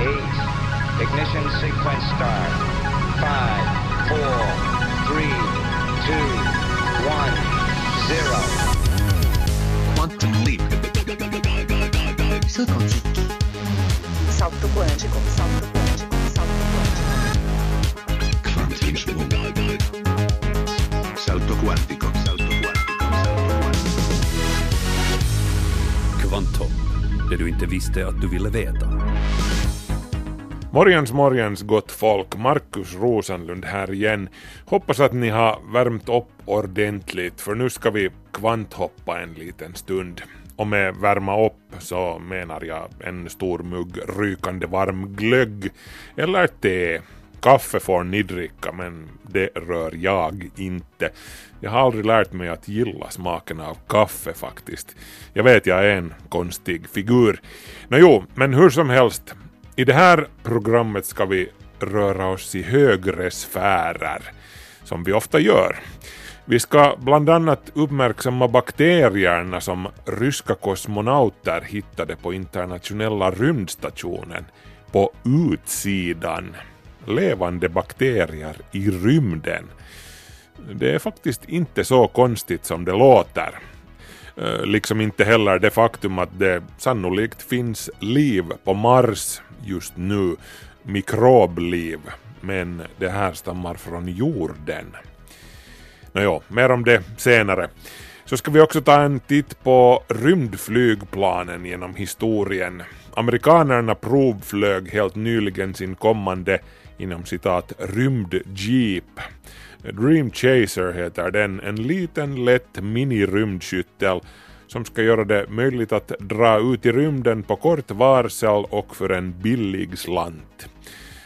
eight. Ignition sequence start. Five, four, three, two, one, zero. Quantum leap. Salto quântico. Salto quântico. Salto quântico. Salto quântico. Quantum Salto quantico. Salto quantico. Salto quantico. Kvanthopp, det du inte visste att du ville veta. Morgens morgens gott folk, Markus Rosenlund här igen. Hoppas att ni har värmt upp ordentligt för nu ska vi kvanthoppa en liten stund. Och med värma upp så menar jag en stor mugg rykande varm glögg eller te. Kaffe får ni dricka men det rör jag inte. Jag har aldrig lärt mig att gilla smaken av kaffe faktiskt. Jag vet jag är en konstig figur. Nå jo, men hur som helst. I det här programmet ska vi röra oss i högre sfärer, som vi ofta gör. Vi ska bland annat uppmärksamma bakterierna som ryska kosmonauter hittade på internationella rymdstationen på utsidan. Levande bakterier i rymden. Det är faktiskt inte så konstigt som det låter. Eh, liksom inte heller det faktum att det sannolikt finns liv på Mars just nu, mikrobliv, men det här stammar från jorden. Nåjo, mer om det senare. Så ska vi också ta en titt på rymdflygplanen genom historien. Amerikanerna provflög helt nyligen sin kommande inom citat rymdjeep. Dream Chaser heter den, en liten lätt mini-rymdskyttel som ska göra det möjligt att dra ut i rymden på kort varsel och för en billig slant.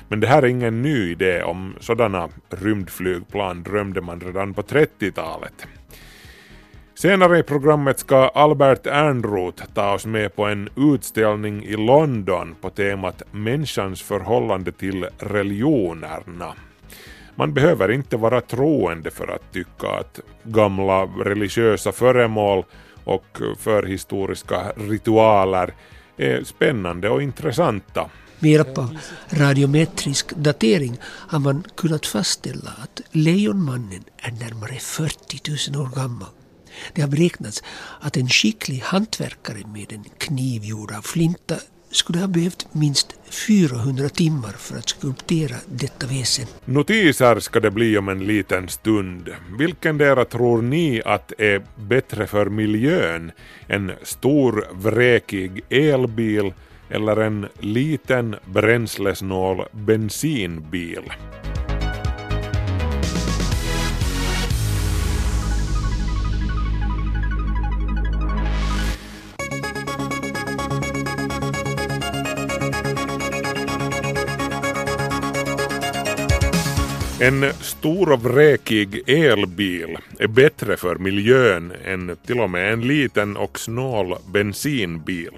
Men det här är ingen ny idé, om sådana rymdflygplan drömde man redan på 30-talet. Senare i programmet ska Albert Ernroth ta oss med på en utställning i London på temat människans förhållande till religionerna. Man behöver inte vara troende för att tycka att gamla religiösa föremål och förhistoriska ritualer är spännande och intressanta. Med hjälp av radiometrisk datering har man kunnat fastställa att Lejonmannen är närmare 40 000 år gammal. Det har beräknats att en skicklig hantverkare med en kniv gjord av flinta skulle ha behövt minst 400 timmar för att skulptera detta väsen. Notiser ska det bli om en liten stund. Vilken dera tror ni att är bättre för miljön? En stor vräkig elbil eller en liten bränslesnål bensinbil? En stor och vräkig elbil är bättre för miljön än till och med en liten och snål bensinbil.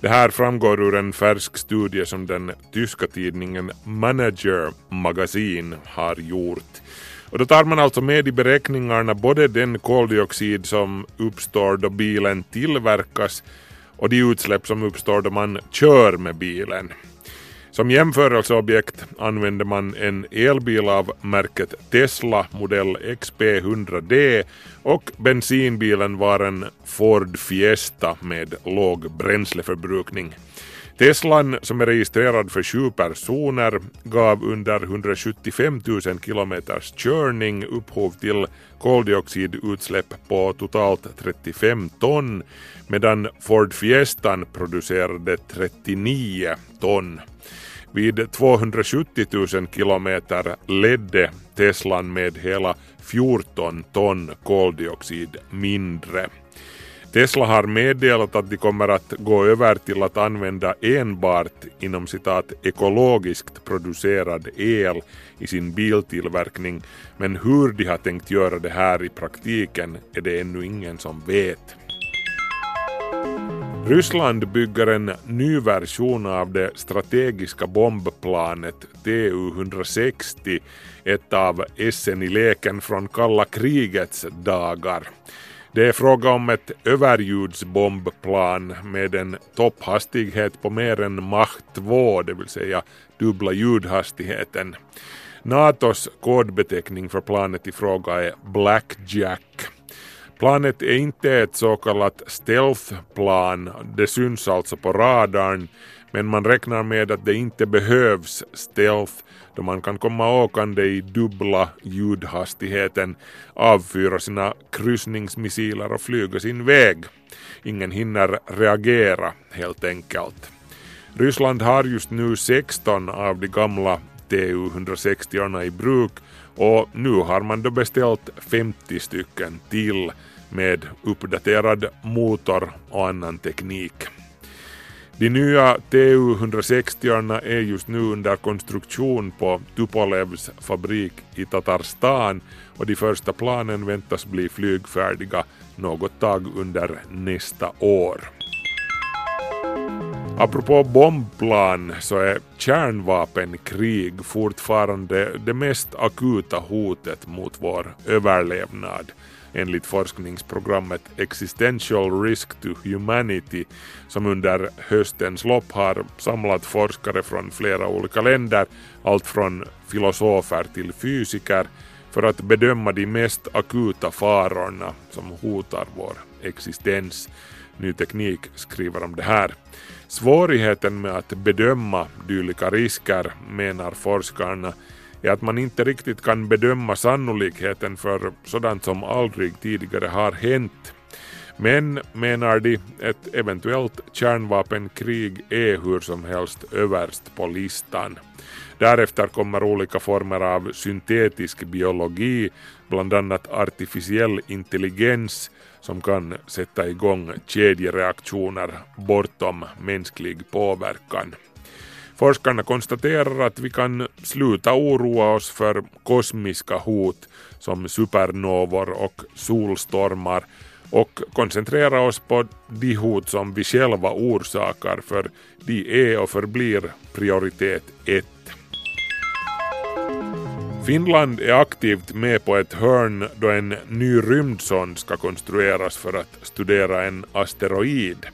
Det här framgår ur en färsk studie som den tyska tidningen Manager Magasin har gjort. Och då tar man alltså med i beräkningarna både den koldioxid som uppstår då bilen tillverkas och de utsläpp som uppstår då man kör med bilen. Som jämförelseobjekt använde man en elbil av märket Tesla modell XP100D och bensinbilen var en Ford Fiesta med låg bränsleförbrukning. Teslan som är registrerad för sju personer gav under 175 000 kilometers körning upphov till koldioxidutsläpp på totalt 35 ton medan Ford Fiestan producerade 39 ton. Vid 270 000 kilometer ledde Teslan med hela 14 ton koldioxid mindre. Tesla har meddelat att de kommer att gå över till att använda enbart inom citat ekologiskt producerad el i sin biltillverkning men hur de har tänkt göra det här i praktiken är det ännu ingen som vet. Ryssland bygger en ny version av det strategiska bombplanet Tu-160, ett av essen i leken från kalla krigets dagar. Det är fråga om ett överljudsbombplan med en topphastighet på mer än Mach 2, det vill säga dubbla ljudhastigheten. Natos kodbeteckning för planet i fråga är Blackjack. Planet är inte ett så kallat stealthplan, det syns alltså på radarn, men man räknar med att det inte behövs stealth då man kan komma åkande i dubbla ljudhastigheten, avfyra sina kryssningsmissiler och flyga sin väg. Ingen hinner reagera helt enkelt. Ryssland har just nu 16 av de gamla Tu-160 i bruk och nu har man då beställt 50 stycken till med uppdaterad motor och annan teknik. De nya Tu-160 är just nu under konstruktion på Tupolevs fabrik i Tatarstan och de första planen väntas bli flygfärdiga något tag under nästa år. Apropå bombplan så är kärnvapenkrig fortfarande det mest akuta hotet mot vår överlevnad. Enligt forskningsprogrammet Existential Risk to Humanity som under höstens lopp har samlat forskare från flera olika länder, allt från filosofer till fysiker, för att bedöma de mest akuta farorna som hotar vår existens. Ny Teknik skriver om det här. Svårigheten med att bedöma dylika risker, menar forskarna, är att man inte riktigt kan bedöma sannolikheten för sådant som aldrig tidigare har hänt. Men, menar de, ett eventuellt kärnvapenkrig är hur som helst överst på listan. Därefter kommer olika former av syntetisk biologi, bland annat artificiell intelligens som kan sätta igång kedjereaktioner bortom mänsklig påverkan. Forskarna konstaterar att vi kan sluta oroa oss för kosmiska hot som supernovor och solstormar och koncentrera oss på de hot som vi själva orsakar för de är och förblir prioritet 1. Finland är aktivt med på ett hörn då en ny rymdsond ska konstrueras för att studera en asteroid.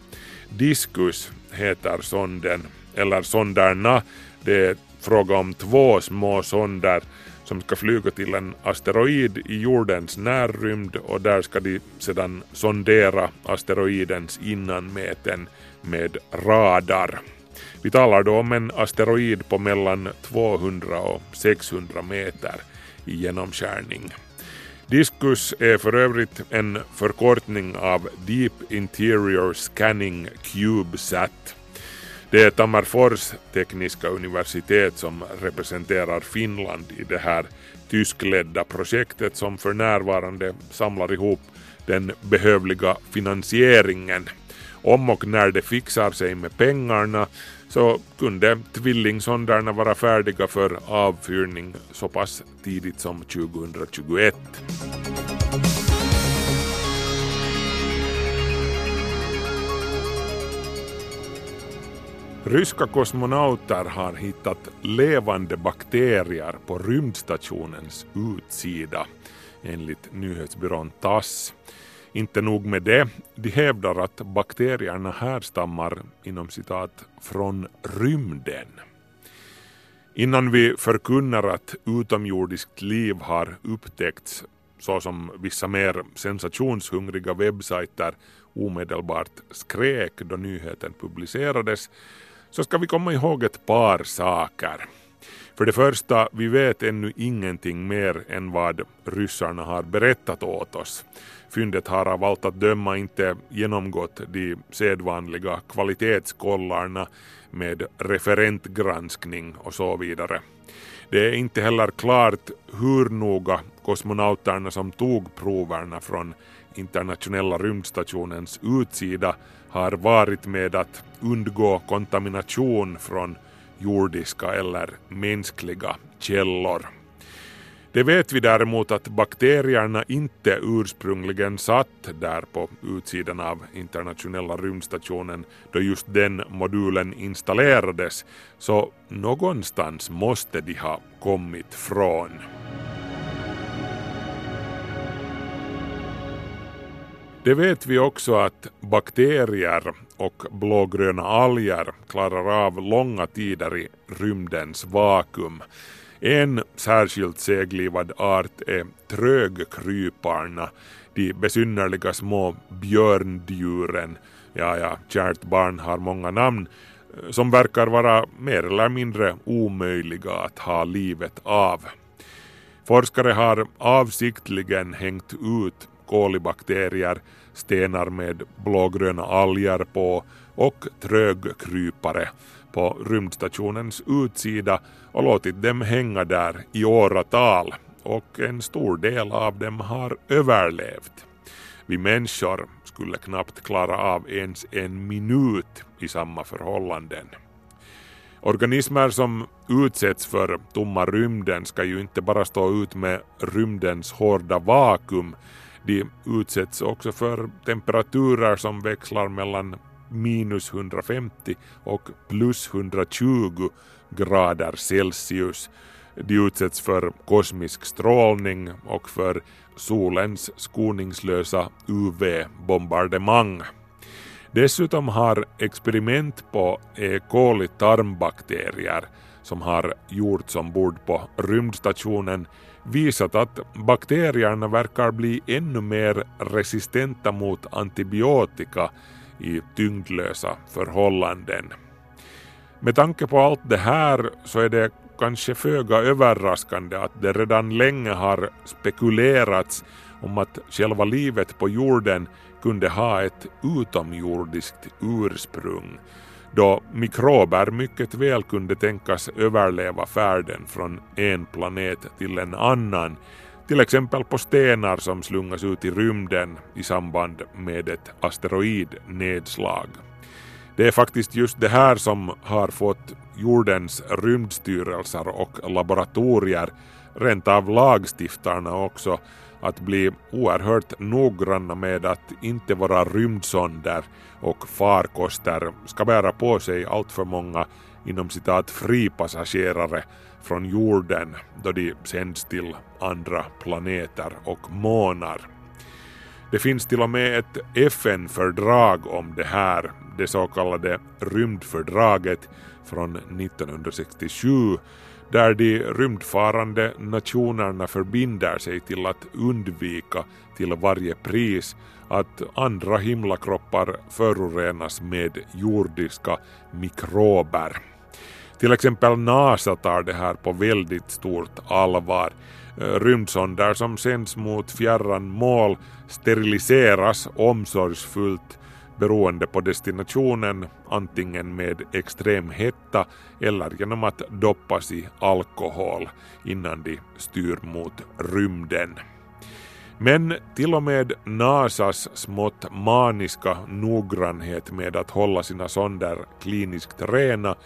Diskus heter sonden, eller sonderna. Det är fråga om två små sonder som ska flyga till en asteroid i jordens närrymd och där ska de sedan sondera asteroidens innanmäten med radar. Vi talar då om en asteroid på mellan 200 och 600 meter i genomskärning. Diskus är för övrigt en förkortning av Deep Interior Scanning CubeSat. Det är Tammerfors tekniska universitet som representerar Finland i det här tyskledda projektet som för närvarande samlar ihop den behövliga finansieringen. Om och när det fixar sig med pengarna så kunde tvillingsondarna vara färdiga för avfyrning så pass tidigt som 2021. Ryska kosmonauter har hittat levande bakterier på rymdstationens utsida enligt nyhetsbyrån TASS. Inte nog med det, de hävdar att bakterierna härstammar inom citat från rymden. Innan vi förkunnar att utomjordiskt liv har upptäckts så som vissa mer sensationshungriga webbsajter omedelbart skrek då nyheten publicerades så ska vi komma ihåg ett par saker. För det första, vi vet ännu ingenting mer än vad ryssarna har berättat åt oss. Fyndet har av allt att döma inte genomgått de sedvanliga kvalitetskollarna med referentgranskning och så vidare. Det är inte heller klart hur noga kosmonauterna som tog proverna från internationella rymdstationens utsida har varit med att undgå kontamination från jordiska eller mänskliga källor. Det vet vi däremot att bakterierna inte ursprungligen satt där på utsidan av internationella rymdstationen då just den modulen installerades, så någonstans måste de ha kommit från. Det vet vi också att bakterier och blågröna alger klarar av långa tider i rymdens vakuum. En särskilt seglivad art är trögkryparna, de besynnerliga små björndjuren, ja ja, kärt barn har många namn, eh, som verkar vara mer eller mindre omöjliga att ha livet av. Forskare har avsiktligen hängt ut kolibakterier, stenar med blågröna alger på och trögkrypare på rymdstationens utsida och låtit dem hänga där i åratal och en stor del av dem har överlevt. Vi människor skulle knappt klara av ens en minut i samma förhållanden. Organismer som utsätts för tomma rymden ska ju inte bara stå ut med rymdens hårda vakuum, de utsätts också för temperaturer som växlar mellan minus 150 och plus 120 grader Celsius. De utsätts för kosmisk strålning och för solens skoningslösa UV-bombardemang. Dessutom har experiment på E. coli tarmbakterier som har gjorts ombord på rymdstationen visat att bakterierna verkar bli ännu mer resistenta mot antibiotika i tyngdlösa förhållanden. Med tanke på allt det här så är det kanske föga överraskande att det redan länge har spekulerats om att själva livet på jorden kunde ha ett utomjordiskt ursprung då mikrober mycket väl kunde tänkas överleva färden från en planet till en annan, till exempel på stenar som slungas ut i rymden i samband med ett asteroidnedslag. Det är faktiskt just det här som har fått jordens rymdstyrelser och laboratorier, rent av lagstiftarna också, att bli oerhört noggranna med att inte våra rymdsonder och farkoster ska bära på sig alltför många inom citat fripassagerare från jorden då de sänds till andra planeter och månar. Det finns till och med ett FN-fördrag om det här, det så kallade rymdfördraget från 1967 där de rymdfarande nationerna förbinder sig till att undvika till varje pris att andra himlakroppar förorenas med jordiska mikrober. Till exempel NASA tar det här på väldigt stort allvar. Rymdsonder som sänds mot fjärran mål steriliseras omsorgsfullt beroende på destinationen antingen med extrem hetta eller genom att doppas i alkohol innan de styr mot rymden. Men till och med NASAs smått maniska noggrannhet med att hålla sina sonder kliniskt rena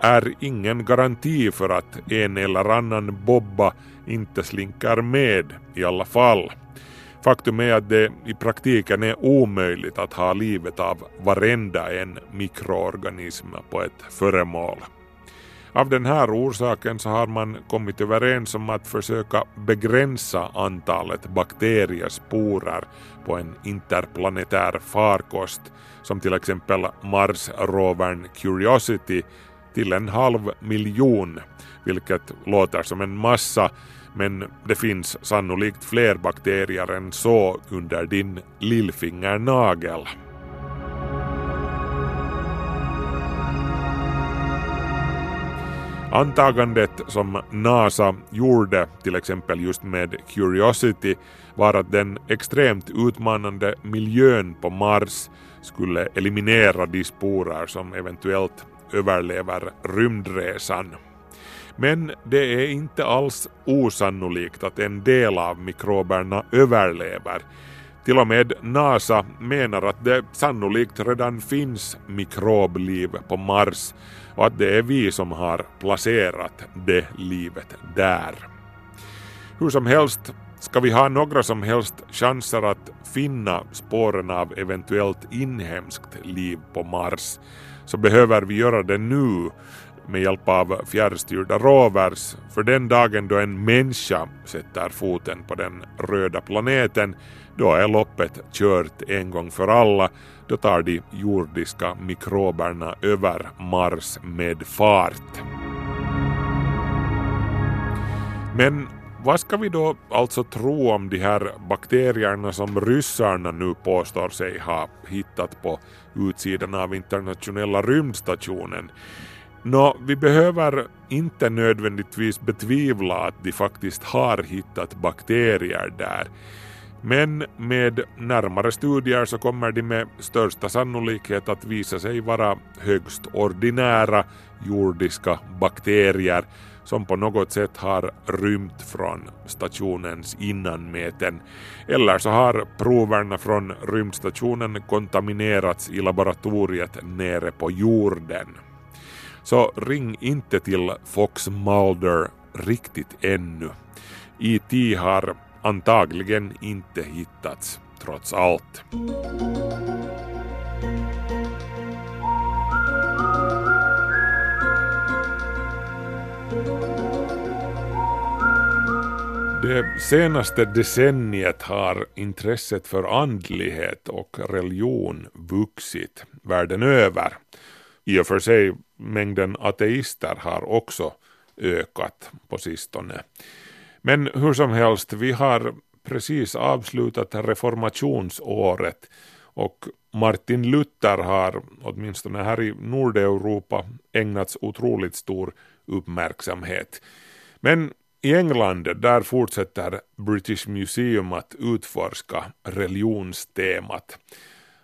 är ingen garanti för att en eller annan bobba inte slinker med i alla fall. Faktum är att det i praktiken är omöjligt att ha livet av varenda en mikroorganism på ett föremål. Av den här orsaken så har man kommit överens om att försöka begränsa antalet bakteriesporer på en interplanetär farkost som till exempel Mars-rovern Curiosity till en halv miljon, vilket låter som en massa men det finns sannolikt fler bakterier än så under din lillfingernagel. Antagandet som NASA gjorde till exempel just med Curiosity var att den extremt utmanande miljön på Mars skulle eliminera de sporer som eventuellt överlever rymdresan. Men det är inte alls osannolikt att en del av mikroberna överlever. Till och med NASA menar att det sannolikt redan finns mikrobliv på Mars och att det är vi som har placerat det livet där. Hur som helst, ska vi ha några som helst chanser att finna spåren av eventuellt inhemskt liv på Mars så behöver vi göra det nu med hjälp av fjärrstyrda rovers, för den dagen då en människa sätter foten på den röda planeten, då är loppet kört en gång för alla, då tar de jordiska mikroberna över Mars med fart. Men vad ska vi då alltså tro om de här bakterierna som ryssarna nu påstår sig ha hittat på utsidan av internationella rymdstationen? Nå, vi behöver inte nödvändigtvis betvivla att de faktiskt har hittat bakterier där. Men med närmare studier så kommer de med största sannolikhet att visa sig vara högst ordinära jordiska bakterier som på något sätt har rymt från stationens innanmäten. Eller så har proverna från rymdstationen kontaminerats i laboratoriet nere på jorden. Så ring inte till Fox Mulder riktigt ännu. IT har antagligen inte hittats trots allt. Det senaste decenniet har intresset för andlighet och religion vuxit världen över. I och för sig mängden ateister har också ökat på sistone. Men hur som helst, vi har precis avslutat reformationsåret och Martin Luther har, åtminstone här i Nordeuropa, ägnats otroligt stor uppmärksamhet. Men i England där fortsätter British Museum att utforska religionstemat.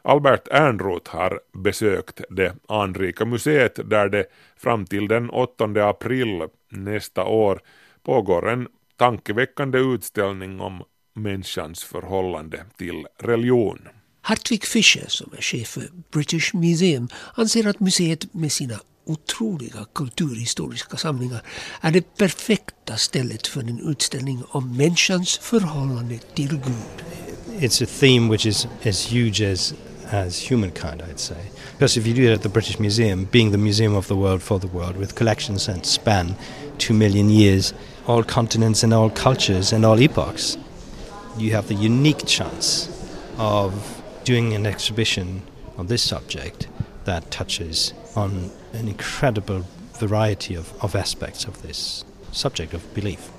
Albert Ernroth har besökt det anrika museet där det fram till den 8 april nästa år pågår en tankeväckande utställning om människans förhållande till religion. Hartwig Fischer, som är chef för British Museum, anser att museet med sina otroliga kulturhistoriska samlingar är det perfekta stället för en utställning om människans förhållande till Gud. It's a theme which is as huge as as humankind, I'd say. Because if you do it at the British Museum, being the museum of the world for the world, with collections that span two million years, all continents and all cultures and all epochs, you have the unique chance of doing an exhibition on this subject that touches on an incredible variety of, of aspects of this subject of belief.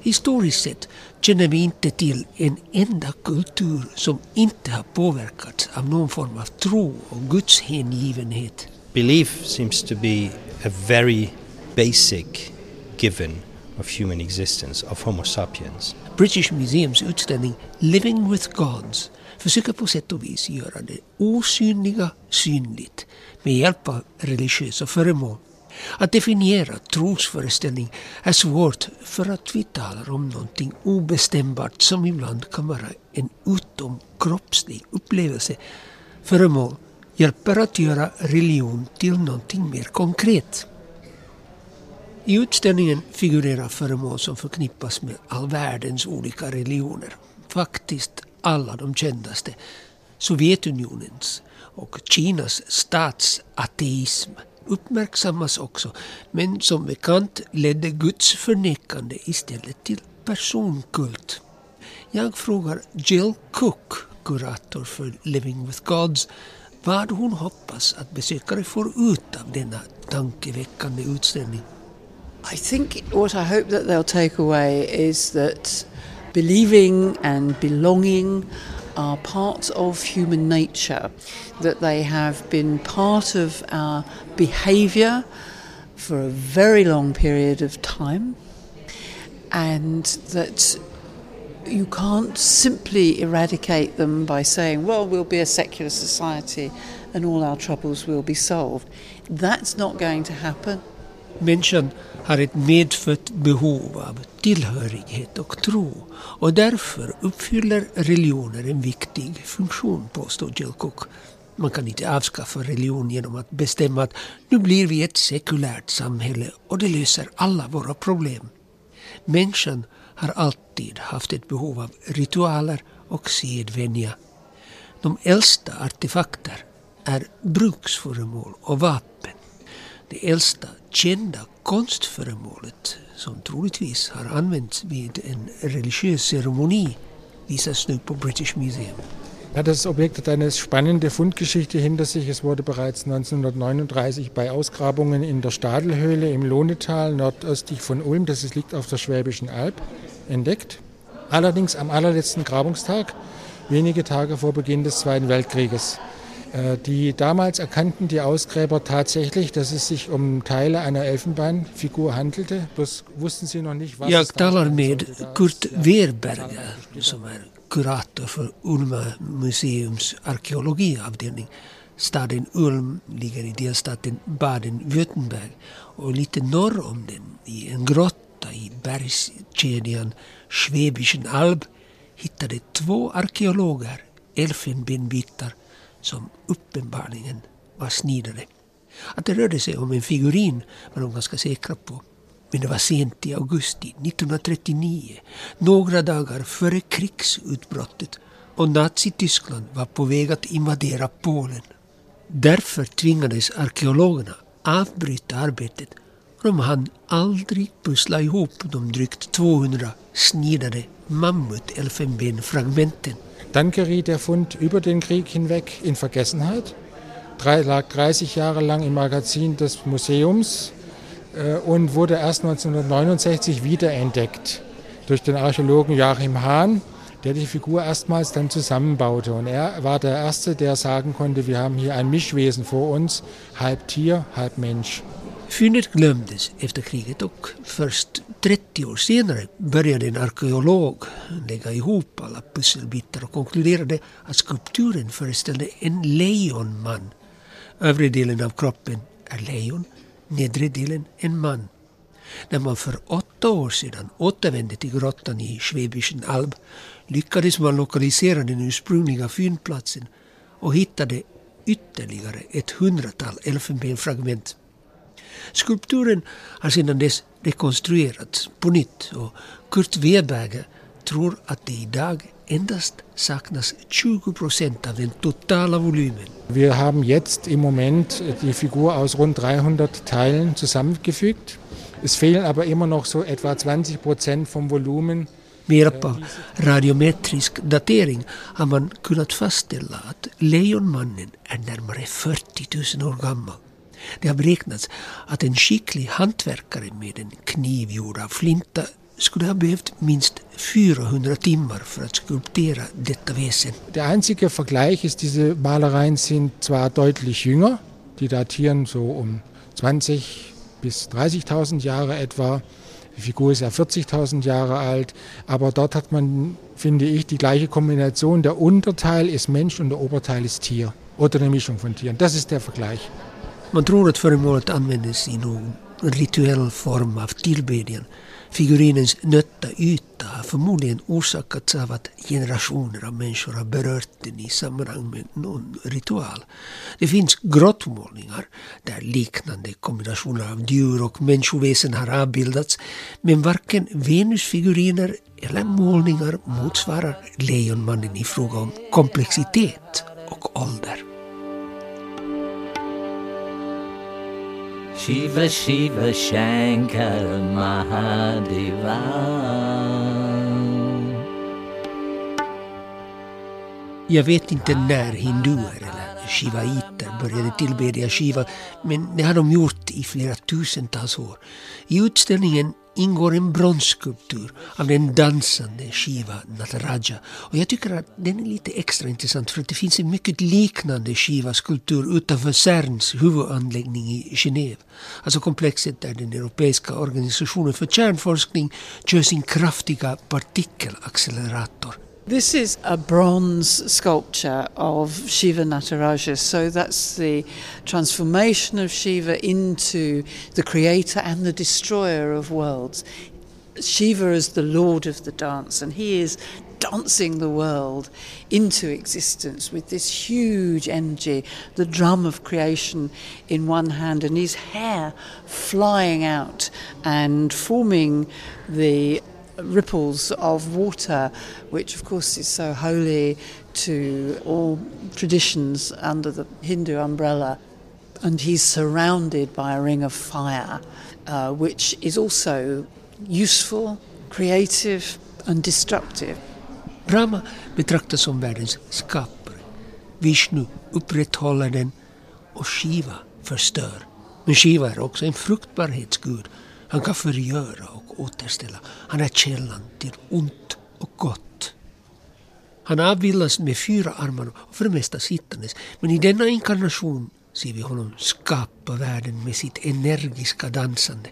His Historiskt sett känner vi inte till en enda kultur som inte har påverkats av någon form av tro och gudshängivenhet. Belief seems to be a very basic given of human existence, of Homo sapiens. British Museums utställning Living with Gods försöker på sätt och vis göra det osynliga synligt med hjälp av religiösa föremål. Att definiera trosföreställning är svårt för att vi talar om någonting obestämbart som ibland kan vara en utomkroppslig upplevelse. Föremål hjälper att göra religion till någonting mer konkret. I utställningen figurerar föremål som förknippas med all världens olika religioner. Faktiskt alla de kändaste. Sovjetunionens och Kinas statsateism uppmärksammas också, men som bekant ledde Guds förnekande istället till personkult. Jag frågar Jill Cook, kurator för Living with Gods, vad hon hoppas att besökare får ut av denna tankeväckande utställning. I think what I hope that they'll take away is that believing and belonging are parts of human nature, that they have been part of our behaviour for a very long period of time, and that you can't simply eradicate them by saying, well, we'll be a secular society and all our troubles will be solved. That's not going to happen. Människan har ett medfött behov av tillhörighet och tro och därför uppfyller religioner en viktig funktion, påstår Jill Cook. Man kan inte avskaffa religion genom att bestämma att nu blir vi ett sekulärt samhälle och det löser alla våra problem. Människan har alltid haft ett behov av ritualer och sedvänja. De äldsta artefakter är bruksföremål och vapen. Det äldsta kända konstföremålet som troligtvis har använts vid en religiös ceremoni visas nu på British Museum. Ja, das Objekt hat eine spannende Fundgeschichte hinter sich. Es wurde bereits 1939 bei Ausgrabungen in der Stadelhöhle im Lohnetal nordöstlich von Ulm, das liegt auf der Schwäbischen Alb, entdeckt. Allerdings am allerletzten Grabungstag, wenige Tage vor Beginn des Zweiten Weltkrieges. Äh, Die damals erkannten die Ausgräber tatsächlich, dass es sich um Teile einer Elfenbeinfigur handelte. Bloß wussten sie noch nicht, was Jag talar med. Da- Kurt Wehrberger som är kurator för Ulma museums arkeologiavdelning. Staden Ulm ligger i delstaten Baden-Württemberg och lite norr om den i en grotta i bergskedjan Schwäbischen Alb hittade två arkeologer elfenbenbitar som uppenbarligen var snidade. Att det rörde sig om en figurin var de ganska säkra på. Men det var sent i augusti 1939, några dagar före krigsutbrottet och Nazityskland var på väg att invadera Polen. Därför tvingades arkeologerna avbryta arbetet och de hann aldrig pussla ihop de drygt 200 snidade mammutelfenbenfragmenten. Dann geriet der Fund über den Krieg hinweg in Vergessenheit, Drei, lag 30 Jahre lang im Magazin des Museums äh, und wurde erst 1969 wiederentdeckt durch den Archäologen Joachim Hahn, der die Figur erstmals dann zusammenbaute. Und er war der Erste, der sagen konnte, wir haben hier ein Mischwesen vor uns, halb Tier, halb Mensch. Fyndet glömdes efter kriget och först 30 år senare började en arkeolog lägga ihop alla pusselbitar och konkluderade att skulpturen föreställde en lejonman. Övre delen av kroppen är lejon, nedre delen en man. När man för åtta år sedan återvände till grottan i Schwäbischen Alb lyckades man lokalisera den ursprungliga fyndplatsen och hittade ytterligare ett hundratal elfenbenfragment. Skulpturen har sedan dess rekonstruerats på nytt och Kurt Weberger tror att det idag endast saknas 20 procent av den totala volymen. Wir haben jetzt im Moment die Figur aus rund 300 Teilen zusammengefügt. Es fehlen aber immer noch so etwa 20 Prozent vom Volumen. Med hjälp av radiometrisk datering har man kunnat fastställa att Lejonmannen är närmare 40 000 år gammal. Det har beräknats att en skicklig hantverkare med en kniv gjord av flinta skulle ha behövt minst 400 timmar för att skulptera detta väsen. Der einzige Vergleich ist, diese Malereien sind zwar deutlich jünger, die datieren so um 20 bis 30.000 Jahre etwa. Die Figur ist ja 40.000 Jahre alt, aber dort hat man, finde ich, die gleiche Kombination. Der Unterteil ist Mensch und der Oberteil ist Tier oder eine Mischung von Tieren. Das ist der Vergleich. Man tror att föremålet användes i någon rituell form av tillbedjan. Figurinens nötta yta har förmodligen orsakats av att generationer av människor har berört den i sammanhang med någon ritual. Det finns grottmålningar där liknande kombinationer av djur och människoväsen har avbildats men varken Venusfiguriner eller målningar motsvarar Lejonmannen i fråga om komplexitet och ålder. Shiva Shiva Shankar Mahadeva Jag vet inte när hinduer eller shivaiter började tillbedja Shiva, men det har de gjort i flera tusentals år. I utställningen ingår en bronsskulptur av den dansande Shiva Nataraja. Och jag tycker att den är lite extra intressant för att det finns en mycket liknande Shiva-skulptur utanför CERNs huvudanläggning i Genève. Alltså komplexet där den europeiska organisationen för kärnforskning kör sin kraftiga partikelaccelerator. This is a bronze sculpture of Shiva Nataraja, so that's the transformation of Shiva into the creator and the destroyer of worlds. Shiva is the lord of the dance, and he is dancing the world into existence with this huge energy, the drum of creation in one hand, and his hair flying out and forming the ripples of water, which of course is so holy to all traditions under the Hindu umbrella. and he's surrounded by a ring of fire, uh, which is also useful, creative, and destructive. Brahma betraktas som världens skapare. Vishnu upprätthåller den och Shiva förstör. Men Shiva är också en fruktbarhetsgud. Han kan förgöra och återställa. Han är källan till ont och gott. Han avbildas med fyra armar och för det mesta sittandes. Men i denna inkarnation ser vi honom skapa världen med sitt energiska dansande.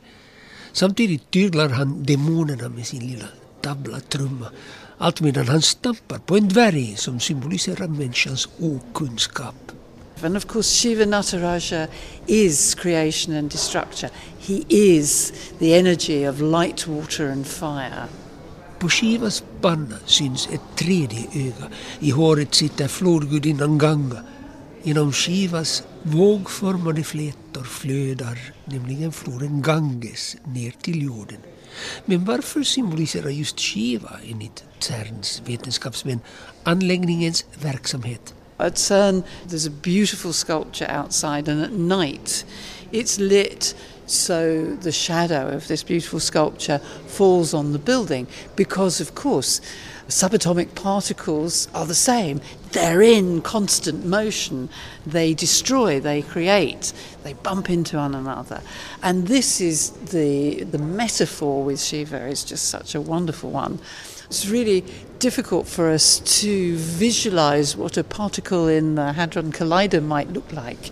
Samtidigt tyglar han demonerna med sin lilla tablatrumma. Allt medan han stampar på en dvärg som symboliserar människans okunskap. And of course, Shiva Nataraja is creation and destruction. He is the energy of light, water, and fire. På Shivas panna syns ett tredje öga. I håret sitter flodgudinnan Ganga. Genom Shivas vågformade flätor flödar nämligen floden Ganges ner till jorden. Men varför symboliserar just Shiva enligt CERNs vetenskapsmän anläggningens verksamhet? At CERN, there's a beautiful sculpture outside, and at night it's lit so the shadow of this beautiful sculpture falls on the building because, of course, subatomic particles are the same. They're in constant motion. They destroy, they create, they bump into one another. And this is the, the metaphor with Shiva is just such a wonderful one. It's really difficult for us to visualize what a particle in the Hadron Collider might look like.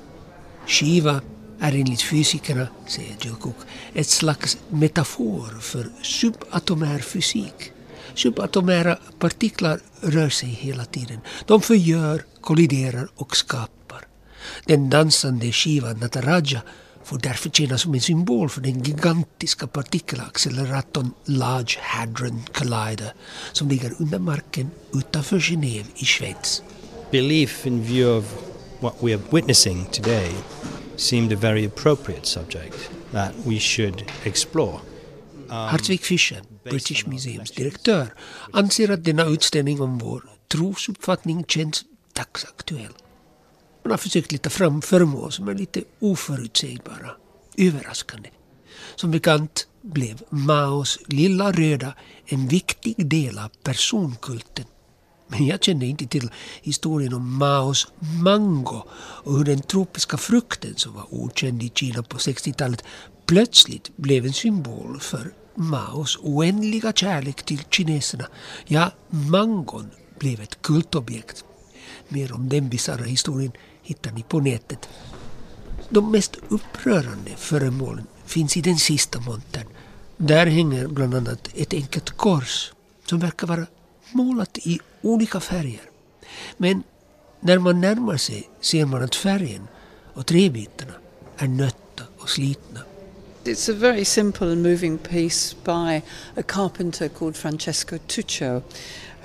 Shiva är enligt fysikerna, säger Jill Cook, ett slags metafor för subatomär fysik. Subatomära partiklar rör sig hela tiden. De förgör, kolliderar och skapar. Den dansande skivan Nataraja får därför tjäna som en symbol för den gigantiska partikelacceleratorn Large Hadron Collider som ligger under marken utanför Genève i Schweiz. Belief in view of what we are witnessing today seemed a very appropriate subject that we should explore. Hartwig Fischer, British Museums direktör, anser att denna utställning om vår trosuppfattning känns dagsaktuell. Man har försökt leta fram föremål som är lite oförutsägbara, överraskande. Som bekant blev Maos lilla röda en viktig del av personkulten. Men jag kände inte till historien om Maos mango och hur den tropiska frukten som var okänd i Kina på 60-talet plötsligt blev en symbol för Maos oändliga kärlek till kineserna. Ja, mangon blev ett kultobjekt. Mer om den bisarra historien hittar ni på nätet. De mest upprörande föremålen finns i den sista montern. Där hänger bland annat ett enkelt kors som verkar vara målat i olika färger. Men när man närmar sig ser man att färgen och träbitarna är nötta och slitna. It's a very simple and moving piece by a carpenter called Francesco Tuccio,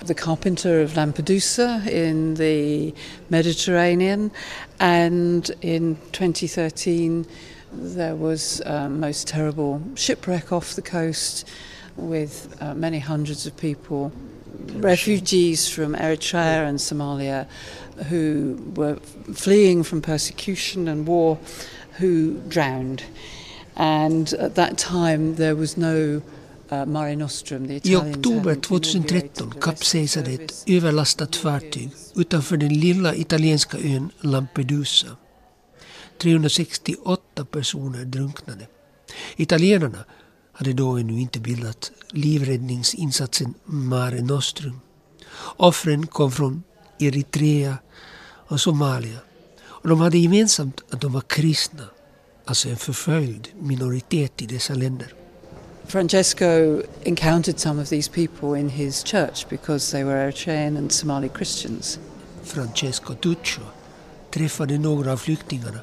the carpenter of Lampedusa in the Mediterranean. And in 2013, there was a most terrible shipwreck off the coast with uh, many hundreds of people, refugees from Eritrea and Somalia, who were fleeing from persecution and war, who drowned. And at that time there was no uh, Mare Nostrum. The I oktober hadn't 2013 inaugurated the kapsejsade ett överlastat fartyg utanför den lilla italienska ön Lampedusa. 368 personer drunknade. Italienarna hade då ännu inte bildat livräddningsinsatsen Mare Nostrum. Offren kom från Eritrea och Somalia och de hade gemensamt att de var kristna, alltså en förföljd minoritet i dessa länder. Francesco encountered some of these people in his church because they were Eritrean and Somali Christians. Francesco Tuccio träffade några av flyktingarna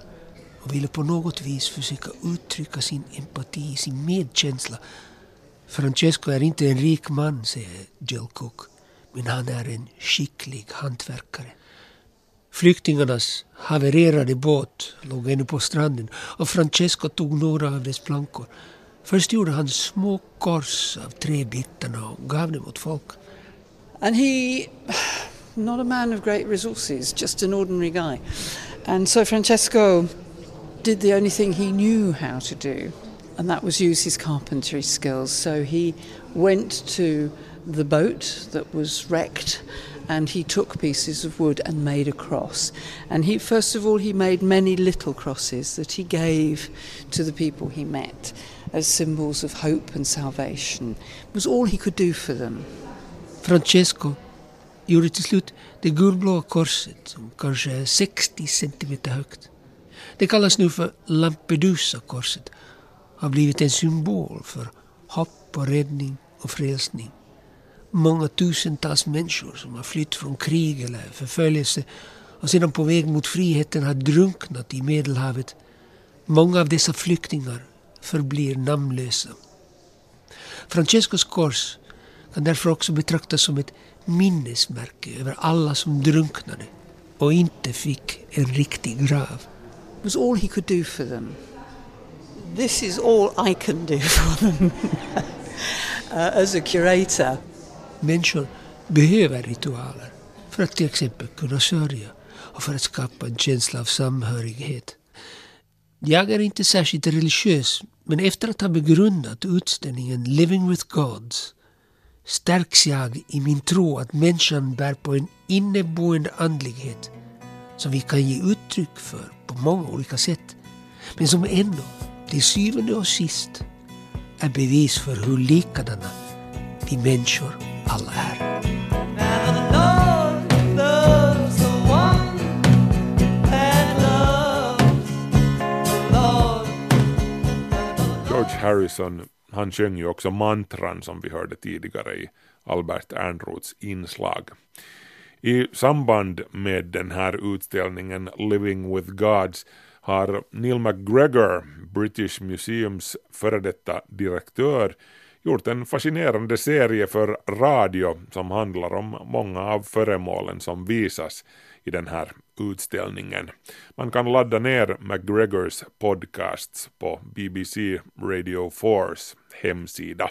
och ville på något vis försöka uttrycka sin empati, sin medkänsla. Francesco är inte en rik man, säger Jill Cook, men han är en skicklig hantverkare. Flyktingarnas havererade båt låg ännu på stranden och Francesco tog några av dess plankor. Först gjorde han små kors av träbitarna och gav dem åt folk. And he, not a man of great resources, just an ordinary guy. And so Francesco did the only thing he knew how to do, and that was use his carpentry skills. So he went to the boat that was wrecked and he took pieces of wood and made a cross. And he, first of all, he made many little crosses that he gave to the people he met as symbols of hope and salvation. It was all he could do for them. Francesco gjorde till slut det gulblåa korset som kanske är 60 centimeter högt. Det kallas nu för Lampedusa-korset har blivit en symbol för hopp och räddning och frälsning. Många tusentals människor som har flytt från krig eller förföljelse och sedan på väg mot friheten har drunknat i Medelhavet. Många av dessa flyktingar förblir namnlösa. Francescos kors kan därför också betraktas som ett minnesmärke över alla som drunknade och inte fick en riktig grav. Was all he could do for them. This is all I can do for them uh, as a curator. Människor behöver ritualer för att till exempel kunna sörja och för att skapa en känsla av samhörighet. Jag är inte särskilt religiös, men efter att ha begrundat utställningen Living with Gods stärks jag i min tro att människan bär på en inneboende andlighet som vi kan ge uttryck för på många olika sätt, men som ändå till syvende och sist är bevis för hur likadana vi människor alla är. George Harrison, han sjöng ju också mantran som vi hörde tidigare i Albert Ernroths inslag. I samband med den här utställningen Living with Gods har Neil McGregor, British Museums före detta direktör, gjort en fascinerande serie för radio som handlar om många av föremålen som visas i den här utställningen. Man kan ladda ner McGregors podcasts på BBC Radio 4s hemsida.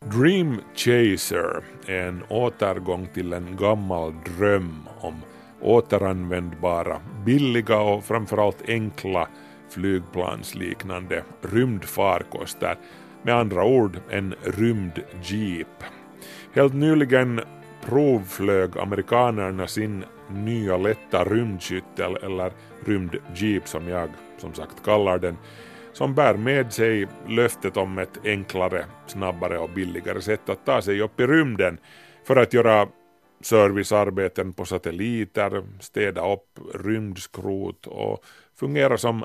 Dream Chaser är en återgång till en gammal dröm om återanvändbara, billiga och framförallt enkla flygplansliknande rymdfarkoster, med andra ord en rymdjeep. Helt nyligen provflög amerikanerna sin nya lätta rymdskyttel eller rymdjeep som jag som sagt kallar den som bär med sig löftet om ett enklare, snabbare och billigare sätt att ta sig upp i rymden för att göra servicearbeten på satelliter, städa upp rymdskrot och fungera som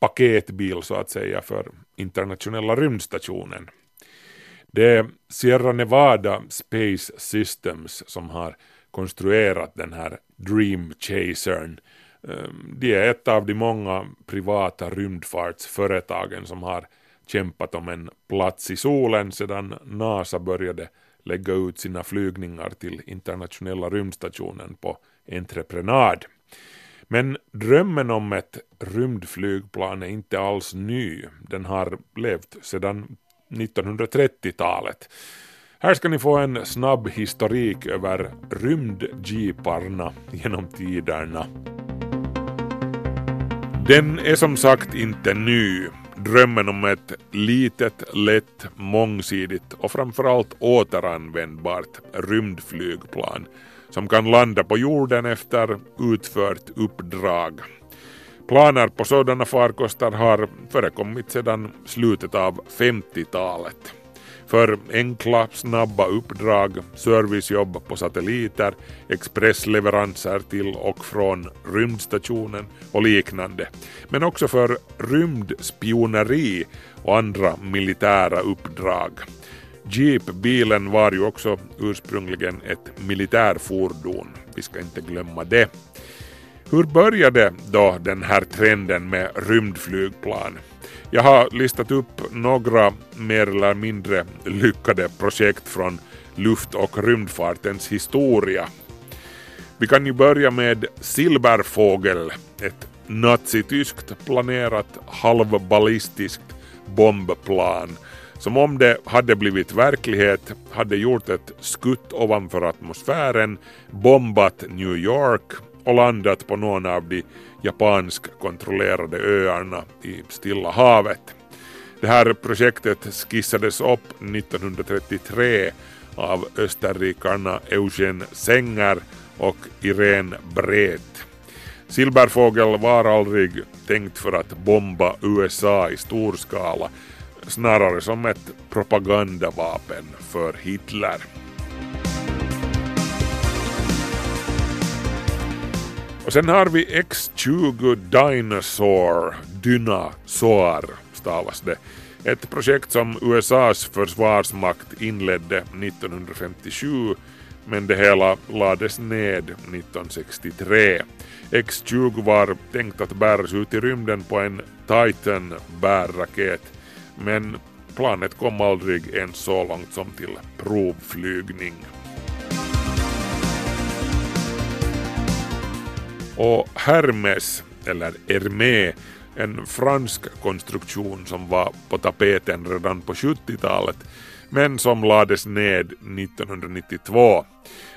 paketbil så att säga för internationella rymdstationen. Det är Sierra Nevada Space Systems som har konstruerat den här Dream Chasern. Ehm, de är ett av de många privata rymdfartsföretagen som har kämpat om en plats i solen sedan NASA började lägga ut sina flygningar till internationella rymdstationen på entreprenad. Men drömmen om ett rymdflygplan är inte alls ny. Den har levt sedan 1930-talet. Här ska ni få en snabb historik över rymdjeeparna genom tiderna. Den är som sagt inte ny. Drömmen om ett litet, lätt, mångsidigt och framförallt återanvändbart rymdflygplan som kan landa på jorden efter utfört uppdrag. Planer på sådana farkoster har förekommit sedan slutet av 50-talet. För enkla, snabba uppdrag, servicejobb på satelliter, expressleveranser till och från rymdstationen och liknande. Men också för rymdspioneri och andra militära uppdrag. Jeep-bilen var ju också ursprungligen ett militärfordon, vi ska inte glömma det. Hur började då den här trenden med rymdflygplan? Jag har listat upp några mer eller mindre lyckade projekt från luft och rymdfartens historia. Vi kan ju börja med Silberfågel, ett nazityskt planerat halvballistiskt bombplan som om det hade blivit verklighet hade gjort ett skutt ovanför atmosfären, bombat New York och landat på någon av de japansk kontrollerade öarna i Stilla havet. Det här projektet skissades upp 1933 av österrikarna Eugen Sänger och Irene Breth. Silberfågel var aldrig tänkt för att bomba USA i stor skala, snarare som ett propagandavapen för Hitler. Och sen har vi X-20 Dinosaur, Dynasaur stavas det. Ett projekt som USAs försvarsmakt inledde 1957 men det hela lades ned 1963. X-20 var tänkt att bäras ut i rymden på en Titan bärraket men planet kom aldrig ens så långt som till provflygning. Och Hermes, eller Hermé, en fransk konstruktion som var på tapeten redan på 70-talet men som lades ned 1992.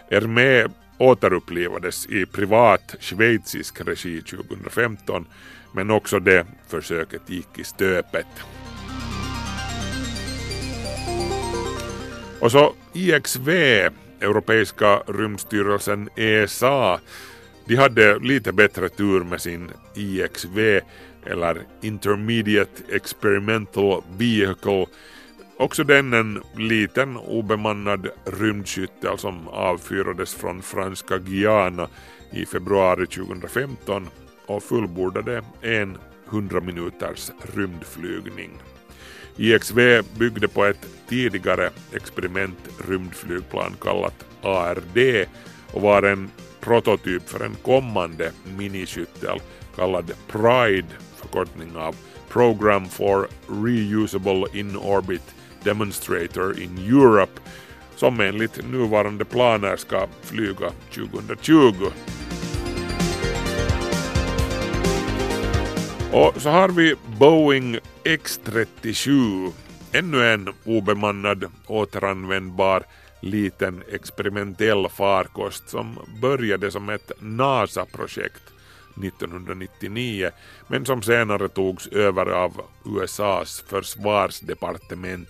Hermé återupplivades i privat schweizisk regi 2015 men också det försöket gick i stöpet. Och så IXV, Europeiska rymdstyrelsen ESA, de hade lite bättre tur med sin IXV eller Intermediate Experimental Vehicle Också den en liten obemannad rymdskyttel alltså, som avfyrades från franska Guyana i februari 2015 och fullbordade en 100 minuters rymdflygning. IXV byggde på ett tidigare experiment rymdflygplan kallat ARD och var en prototyp för en kommande miniskyttel kallad Pride, förkortning av Program for Reusable In-Orbit Demonstrator in Europe som enligt nuvarande planer ska flyga 2020. Och så har vi Boeing X-37, ännu en obemannad återanvändbar liten experimentell farkost som började som ett NASA-projekt 1999 men som senare togs över av USAs försvarsdepartement.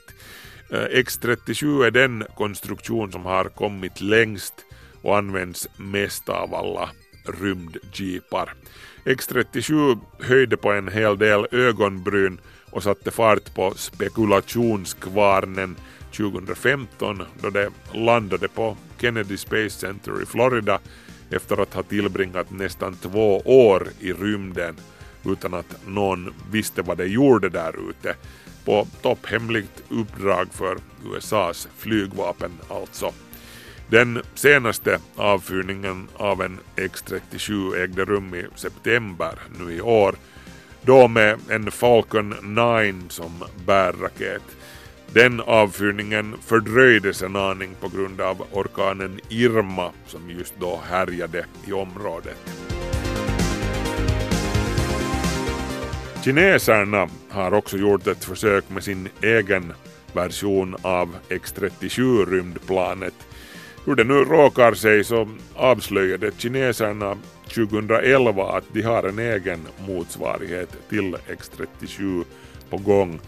Eh, X-37 är den konstruktion som har kommit längst och används mest av alla rymdjeepar. X-37 höjde på en hel del ögonbryn och satte fart på spekulationskvarnen 2015 då det landade på Kennedy Space Center i Florida efter att ha tillbringat nästan två år i rymden utan att någon visste vad de gjorde där ute. På topphemligt uppdrag för USAs flygvapen alltså. Den senaste avfyrningen av en X-37 ägde rum i september nu i år, då med en Falcon 9 som bärraket. Den avfyrningen fördröjdes en aning på grund av orkanen Irma som just då härjade i området. Kineserna har också gjort ett försök med sin egen version av X-37 rymdplanet. Hur det nu råkar sig så avslöjade kineserna 2011 att de har en egen motsvarighet till X-37 på gång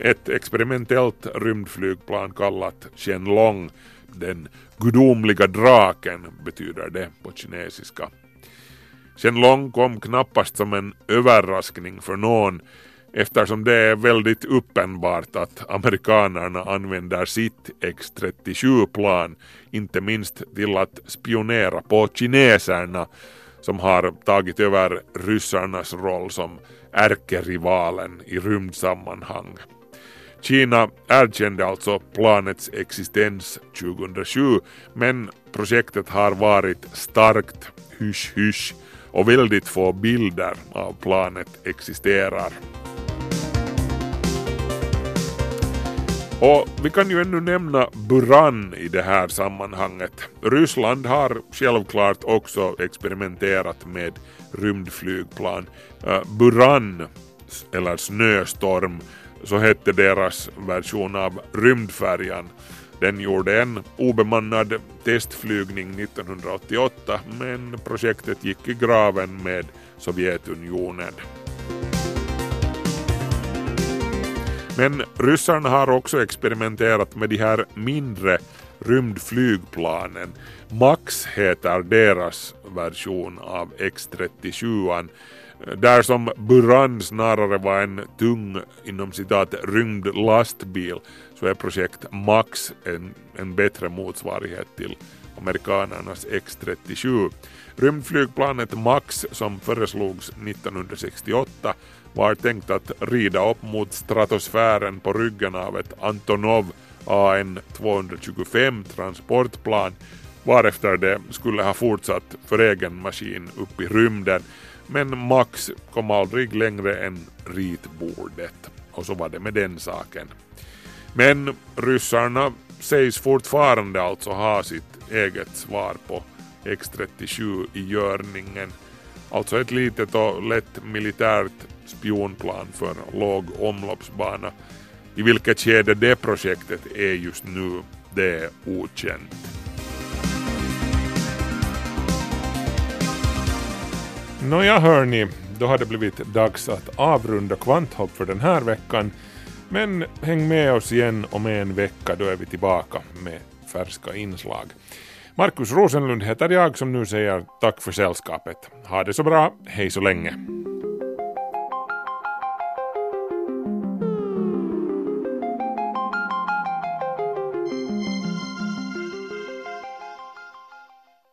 ett experimentellt rymdflygplan kallat Qianlong, den gudomliga draken betyder det på kinesiska. Qianlong kom knappast som en överraskning för någon eftersom det är väldigt uppenbart att amerikanerna använder sitt X-37-plan inte minst till att spionera på kineserna som har tagit över ryssarnas roll som ärkerivalen i rymdsammanhang. Kina erkände alltså planets existens 2007 men projektet har varit starkt hysch-hysch och väldigt få bilder av planet existerar. Och vi kan ju ännu nämna Buran i det här sammanhanget. Ryssland har självklart också experimenterat med rymdflygplan. Eh, Buran, eller Snöstorm, så hette deras version av rymdfärjan Den gjorde en obemannad testflygning 1988 men projektet gick i graven med Sovjetunionen. Men ryssarna har också experimenterat med de här mindre rymdflygplanen. Max heter deras version av X-37. Där som Buran snarare var en tung inom citat rymdlastbil så är projekt Max en, en bättre motsvarighet till amerikanernas X-37. Rymdflygplanet Max som föreslogs 1968 var tänkt att rida upp mot stratosfären på ryggen av ett Antonov AN-225 transportplan varefter det skulle ha fortsatt för egen maskin upp i rymden. Men Max kom aldrig längre än ritbordet och så var det med den saken. Men ryssarna sägs fortfarande alltså ha sitt eget svar på X-37 i görningen. Alltså ett litet och lätt militärt spionplan för låg omloppsbana. I vilket skede det projektet är just nu, det är okänt. Nåja hörni, då har det blivit dags att avrunda kvanthopp för den här veckan. Men häng med oss igen om en vecka, då är vi tillbaka med färska inslag. Markus Rosenlund heter jag som nu säger tack för sällskapet. Ha det så bra, hej så länge.